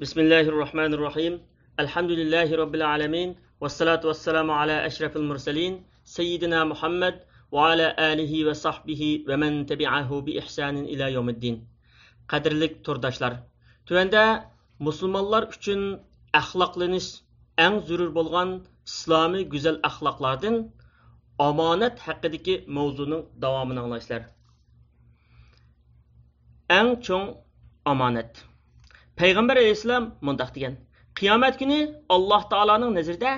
Bismillahirrahmanirrahim. Elhamdülillahi Rabbil alemin. Ve salatu ve selamu ala eşrefil mursalin. Seyyidina Muhammed ve ala alihi ve sahbihi ve men tebi'ahu bi ihsanin ila yomiddin. Qadirlik turdaşlar. Tüvəndə musulmanlar üçün əxlaqlanış ən zürür bolğan İslami güzel əxlaqlardan amanət haqqındakı mövzunun davamını anlayışlar. Ən çox amanət. Payg'ambar alayhissalom mundoq degan. Qiyomat kuni alloh taoloning nazarida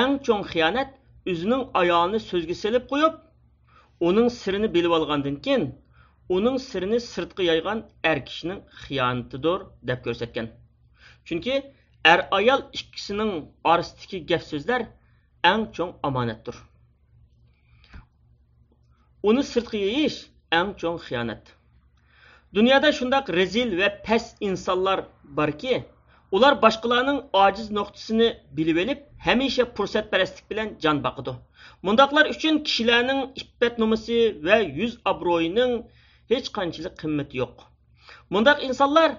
eng cho'ng xiyonat o'zining ayolini so'zga selib qo'yib uning sirini bilib olgandan keyin uning sirini sirtqa yoygan er kishining xiyonatidir deb ko'rsatgan. Chunki er ayol ikkisining orasidagi gap so'zlar eng cho'ng omonatdir. Uni sirtqa yoyish eng cho'ng xiyonat Dünyada şundak rezil ve pes insanlar var ki, ular başkalarının aciz noktasını bilivelip həmişə fürsətpərəstlik bilan can baqıdı. Mundaqlar üçün kişilərin iffət numusu və yüz abroyunun heç qançılıq qiyməti yox. Mundaq insanlar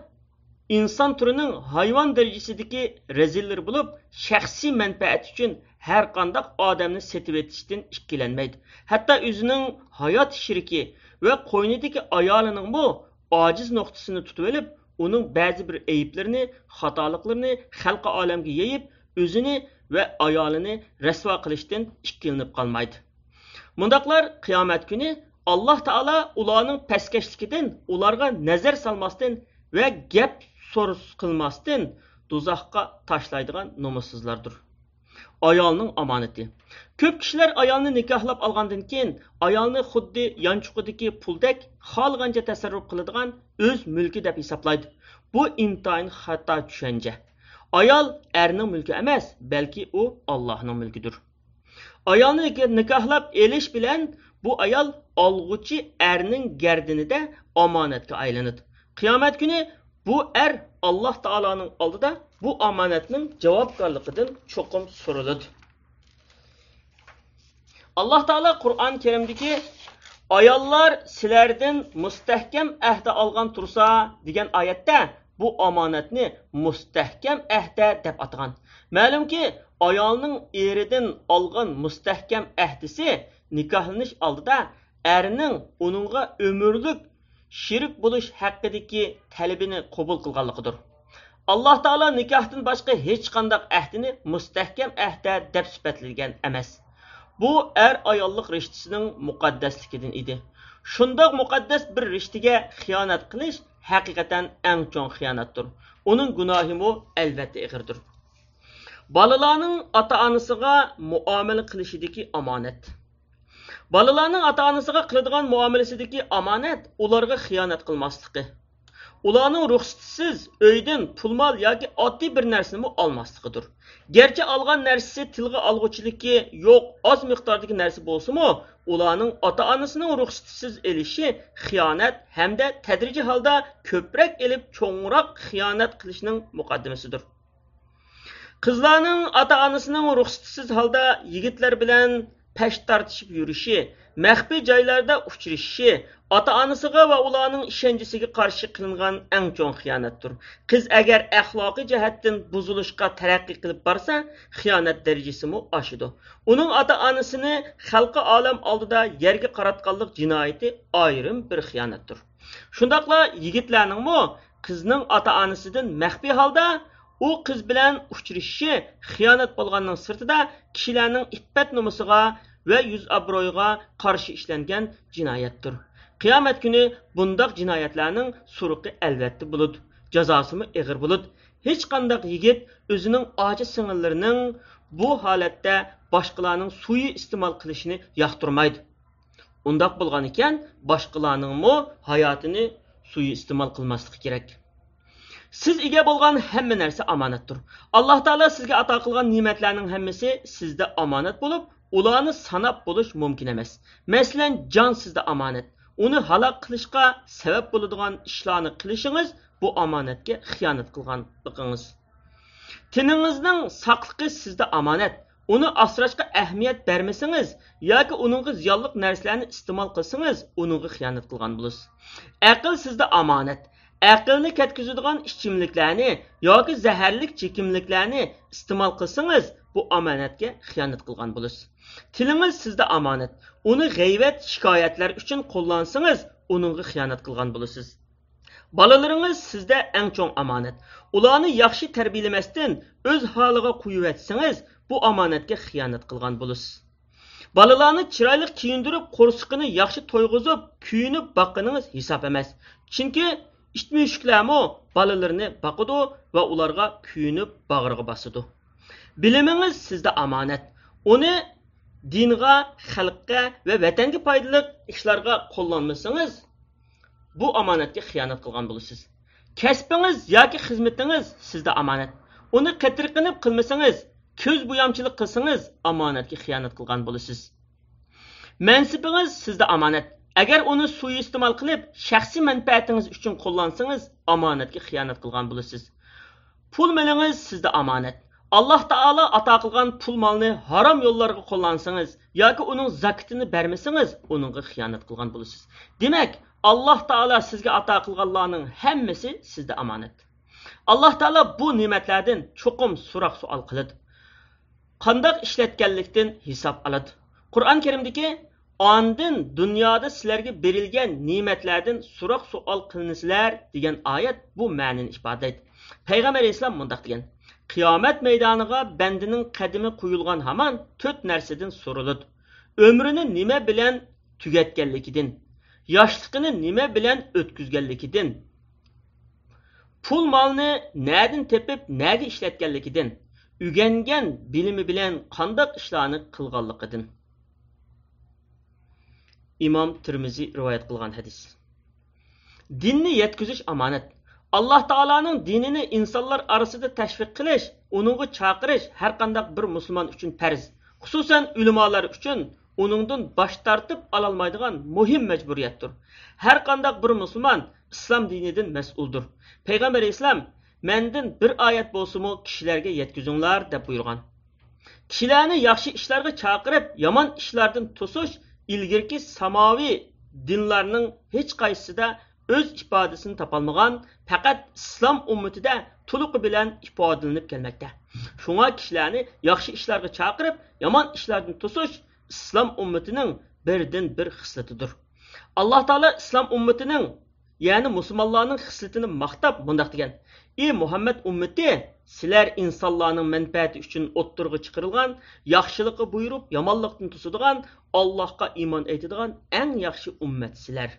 insan türünün hayvan dərəcəsindəki rezillər olub, şəxsi mənfəət üçün hər qandaq adamı setib etişdən ikkilənməydi. Hətta özünün həyat şirki və qoynudakı ayalının bu ojiz nuqtasini tutib olib uning ba'zi bir ayblarini xatoliqlarini xalqi olamga yeyib o'zini va ayolini rasvo qilishdan ikkilanib qolmaydi mundoqlar qiyomat kuni alloh taolo ularning pastkashligidan ularga nazar solmasdan va gap so'z qilmasdan do'zaxga tashlaydigan nomussizlardir ayolning omonati. Ko'p kishilar ayolni nikohlab olgandan keyin ayolni xuddi yonchuqidagi puldek xohlagancha tasarruf qiladigan o'z mulki deb hisoblaydi. Bu intayin xato tushuncha. Ayol erning mulki emas balki u ollohning mulkidir. Ayolni nikohlab elish bilan bu ayol olg'uchi erning gardinida omonatga aylanadi. Qiyomat kuni bu er alloh taoloning oldida bu omonatning javobgarligidan cho'qim so'raladi alloh taolo qur'oni karimdagi ayollar sizlardan mustahkam ahda olgan tursa degan oyatda bu omonatni mustahkam ahda deb atagan ma'lumki ayolning eridan olgan mustahkam ahdisi nikohlanish oldida erning uningga umrlik shirik bo'lish haqidagi talabini qabul qilganligidir alloh taolo nikohdan boshqa hech qاندaq ahdini mustahkam ahda deb sifatlagan emas bu er ayollik rishtasining muqaddasligidan edi shundoq muqaddas bir rishtaga xiyonat qilish haqiqatan eng cho'ng xiyonatdir uning gunohimu albatta ig'irdir bolalarning ota onasiga muomala qilishidagi omonat bolalarning ota onasiga qiladigan muomalasidagi omonat ularga xiyonat qilmasligi ularning ruxsatisiz uydan pul mol yoki oddiy bir narsani olmasligidir garchi olgan narsasi tilga olg'uchiligi yo'q oz miqdordagi narsa bo'lsimi ularning ota onasining ruxsatisiz elishi xiyonat hamda tadrijiy holda ko'proq elib cho'ngroq xiyonat qilishning muqaddimasidir qizlarning ota onasining ruxsatisiz holda yigitlar bilan pash tortishib yurishi maxfiy joylarda uchrashishi ota onasiga va ularning ishonchisiga qarshi qilingan eng cho'ng xiyonatdir qiz agar axloqiy jihatdan buzilishga taraqqiy qilib borsa xiyonat darajasimi oshidi uning ota onasini xalqi olam oldida yerga qaratganlik jinoyati ayrim bir xiyonatdir shundoqla yigitlarningmi qizning ota onasidan maxfiy holda u qiz bilan uchrashishi xiyonat bo'lganning sirtida kishilarning iffat nomusiga va yuz obro'yiga qarshi ishlangan jinoyatdir qiyomat kuni bundoq jinoyatlarning suruqi albatta bo'ludi jazosimi ig'ir bo'ludi hech qanday yigit o'zining ojiz singillarining bu holatda boshqalarning suyi iste'mol qilishini yoqtirmaydi undoq bo'lgan ekan boshqalarningmi hayotini suyi iste'mol qilmasligi kerak siz ega bo'lgan hamma narsa omonatdir alloh taolo sizga ato qilgan ne'matlarning hammasi sizda omonat bo'lib ularni sanab bo'lish mumkin emas. Masalan jon sizda omonat uni halok qilishga sabab bo'ladigan ishlarni qilishingiz bu omonatga xiyonat qilganligingiz tiningizning saqligi sizda omonat uni asrashga ahamiyat bermasangiz yoki uningga ziyonli narsalarni iste'mol qilsangiz uningga xiyonat qilgan bo'lasiz aql sizda omonat aqlni ketkizadigan ichimliklarni yoki zaharlik chekimliklarni iste'mol qilsangiz bu omonatga xiyonat qilgan bo'lasiz tilingiz sizda omonat uni g'ayvat shikoyatlar uchun qo'llansangiz uningga xiyonat qilgan bo'lasiz bolalaringiz sizda eng cho'ng omonat ularni yaxshi tarbiyalamasdan o'z holiga qo'yivatsangiz bu omonatga xiyonat qilgan bo'lasiz bolalarni chiroyli kiyindirib qo'rsiqini yaxshi to'yg'izib kuyinib boqqaningiz hisob emas chunki it mushuklarmi bolalarini boqidi va ularga kuyinib bag'riga bosidi bilimingiz sizda omonat uni dinga xalqqa va vatanga foydali ishlarga qo'llanmasangiz bu omonatga xiyonat qilgan bo'lasiz kasbingiz yoki xizmatingiz sizda omonat uni qatirqinib qilmasangiz ko'z bo'yamchilik qilsangiz omonatga xiyonat qilgan bo'lasiz mansibingiz sizda omonat agar uni suiiste'mol qilib shaxsiy manfaatingiz uchun qo'llansangiz omonatga xiyonat qilgan bo'lasiz pul milingiz sizda omonat alloh taolo ato qilgan pul molni harom yo'llarga qo'llansangiz yoki uning zakatini bermasangiz uningga xiyonat qilgan bo'lasiz demak alloh taolo sizga ato qilganlarning hammasi sizda omonat alloh taolo bu ne'matlardan cho'qim so'roq savol qiladi qandoq ishlatganlikdan hisob oladi qur'oni karimdagi ondin dunyoda sizlarga berilgan ne'matlardan so'roq savol qilinsizlar degan oyat bu ma'nini ifodalaydi payg'ambar alayhissalom mundoq degan qiyomat maydoniga bandining qadimi qo'yilgan hamon to'rt narsadan so'raladi. Umrini nima bilan tugatganligidan yoshligini nima bilan o'tkazganligidan pul molni nadin tepib nada ishlatganligidan o'rgangan bilimi bilan qandoq ishlarni qilganligidan imom termiziy rivoyat qilgan hadis dinni yetkazish omonat alloh taoloning dinini insonlar orasida tashviq qilish uningga chaqirish har qandaq bir musulmon uchun farz xususan ulamolar uchun uningdan bosh tortib ololmaydigan muhim majburiyatdir har qandaq bir musulmon islom dinidan mas'uldir payg'ambar alayhissalom mandan bir oyat bo'lsimi kishilarga yetkazinglar deb buyurgan kishilarni yaxshi ishlarga chaqirib yomon ishlardan to'sish ilgirki samoviy dinlarning hech qaysisida o'z ifodasini topolmagan faqat islom ummatida to'liq bilan ifodalanib kelmoqda. Shunga kishilarni yaxshi ishlarga chaqirib yomon ishlardan to'sish islom ummatining birdan bir xislatidir. Alloh taolo islom ummatining ya'ni musulmonlarning xislatini maqtab bundoq degan ey muhammad ummati sizlar insonlarning manfaati uchun o'ttirg'i chiqarilgan yaxshilikqa buyurib yomonlikdan to'sadigan allohga iymon aytadigan eng yaxshi ummat sizlar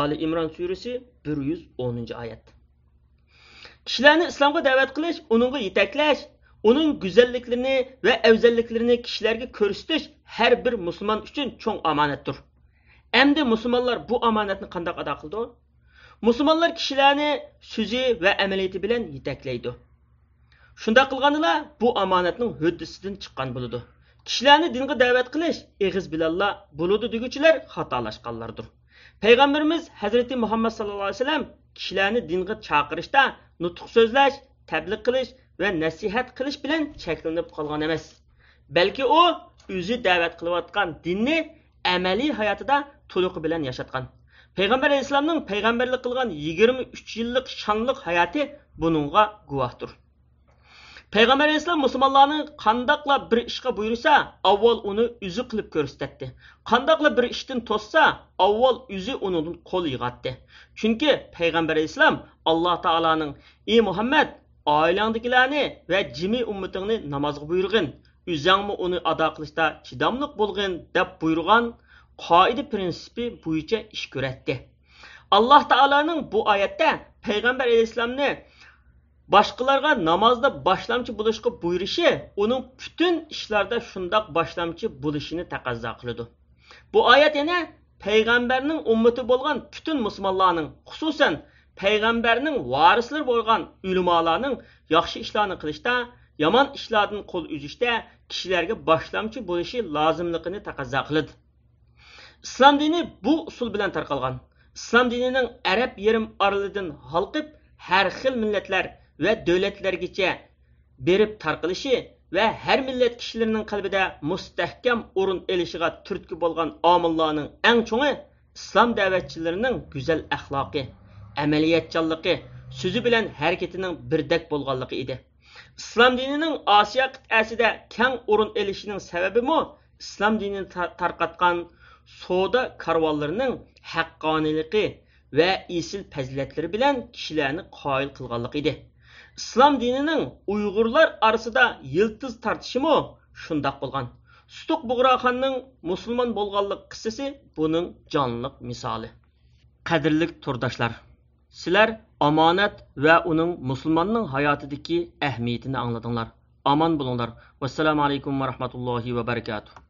oli imron surasi bir yuz o'ninchi oyat kishilarni islomga da'vat qilish uningga yetaklash uning go'zalliklarini va afzalliklarini kishilarga ko'rsatish har bir musulmon uchun cho'ng omonatdir Әмді мұсылманлар бұ аманатны қандақ ада қылды? Мұсылманлар кішіләні сүзі вә әмелеті білән етәклейді. Шында қылғаныла бұ аманатның хөддісіден шыққан бұлыды. Кішіләні дингі дәвәт қылыш, еғіз білалла бұлыды дүгічілер хаталашқанлардыр. Пәйғамбіріміз Хәзіреті Мұхаммад саллаллаху алейхи вәсәләм кішіләні дингі чақырышта нұтық сөзләш, тәблік қылыш вә нәсихат қылыш білән чәкленіп қалған емес. Бәлки о, өзі дәвәт қылып атқан динні әмәли hayatida to'liq bilan yashatgan payg'ambar alayhissalomning payg'ambarlik qilgan yigirma uch yillik shonliq hayoti buningga guvohdir payg'ambar alayhissalom musulmonlarni qandoqla bir ishga buyursa avval uni o'zi qilib ko'rsatdi qandoqla bir ishdan to'ssa avval o'zi unidan qo'l yig'atdi chunki payg'ambar alayhissalom alloh taoloning ey muhammad oilangdagilarni va jimi ummatingni namozga buyurg'in o'zingmi uni ado qilishda chidamliq bo'lg'in deb qoida prinsipi bo'yicha ish ko'ratdi. Alloh taoloning bu oyatda payg'ambar alayhissalomni boshqalarga namozda boshlamchi bo'lishga buyurishi uning butun ishlarda shundoq boshlamchi bo'lishini taqozo qiladi. Bu oyat yana payg'ambarning ummati bo'lgan butun musulmonlarning xususan payg'ambarning varislari bo'lgan ulamolarning yaxshi ishlarni qilishda yomon ishlardan qo'l uzishda kishilarga boshlamchi bo'lishi lozimligini taqozo qiladi. Islom dini bu usul bilan tarqalgan. Islom dinining arab yarim oralidan halqib har xil millatlar va davlatlargacha berib tarqalishi va har millat kishilarining qalbida mustahkam o'rin elishiga turtki bo'lgan omillarning eng cho'ngi islom da'vatchilarining go'zal axloqi amaliyotchanligi so'zi bilan harakatining birdek bo'lganligi edi. Islom dinining osiyo qit'asida kang o'rin elishining sababimi islom dinini tarqatgan savdo karvonlarining haqqoniyligi va esil fazilatlari bilan kishilarni qoyil qilganligi edi islom dinining uyg'urlar orasida yiltiz tortishimi shundoq bo'lgan sutuq bug'roxonning musulmon bo'lganlik qissasi buning jonliq misoli qadrli turdoshlar sizlar omonat va uning musulmonning hayotidagi ahamiyatini angladinglar omon bo'linglar vassalomu alaykum va rahmatullohi va barakatuh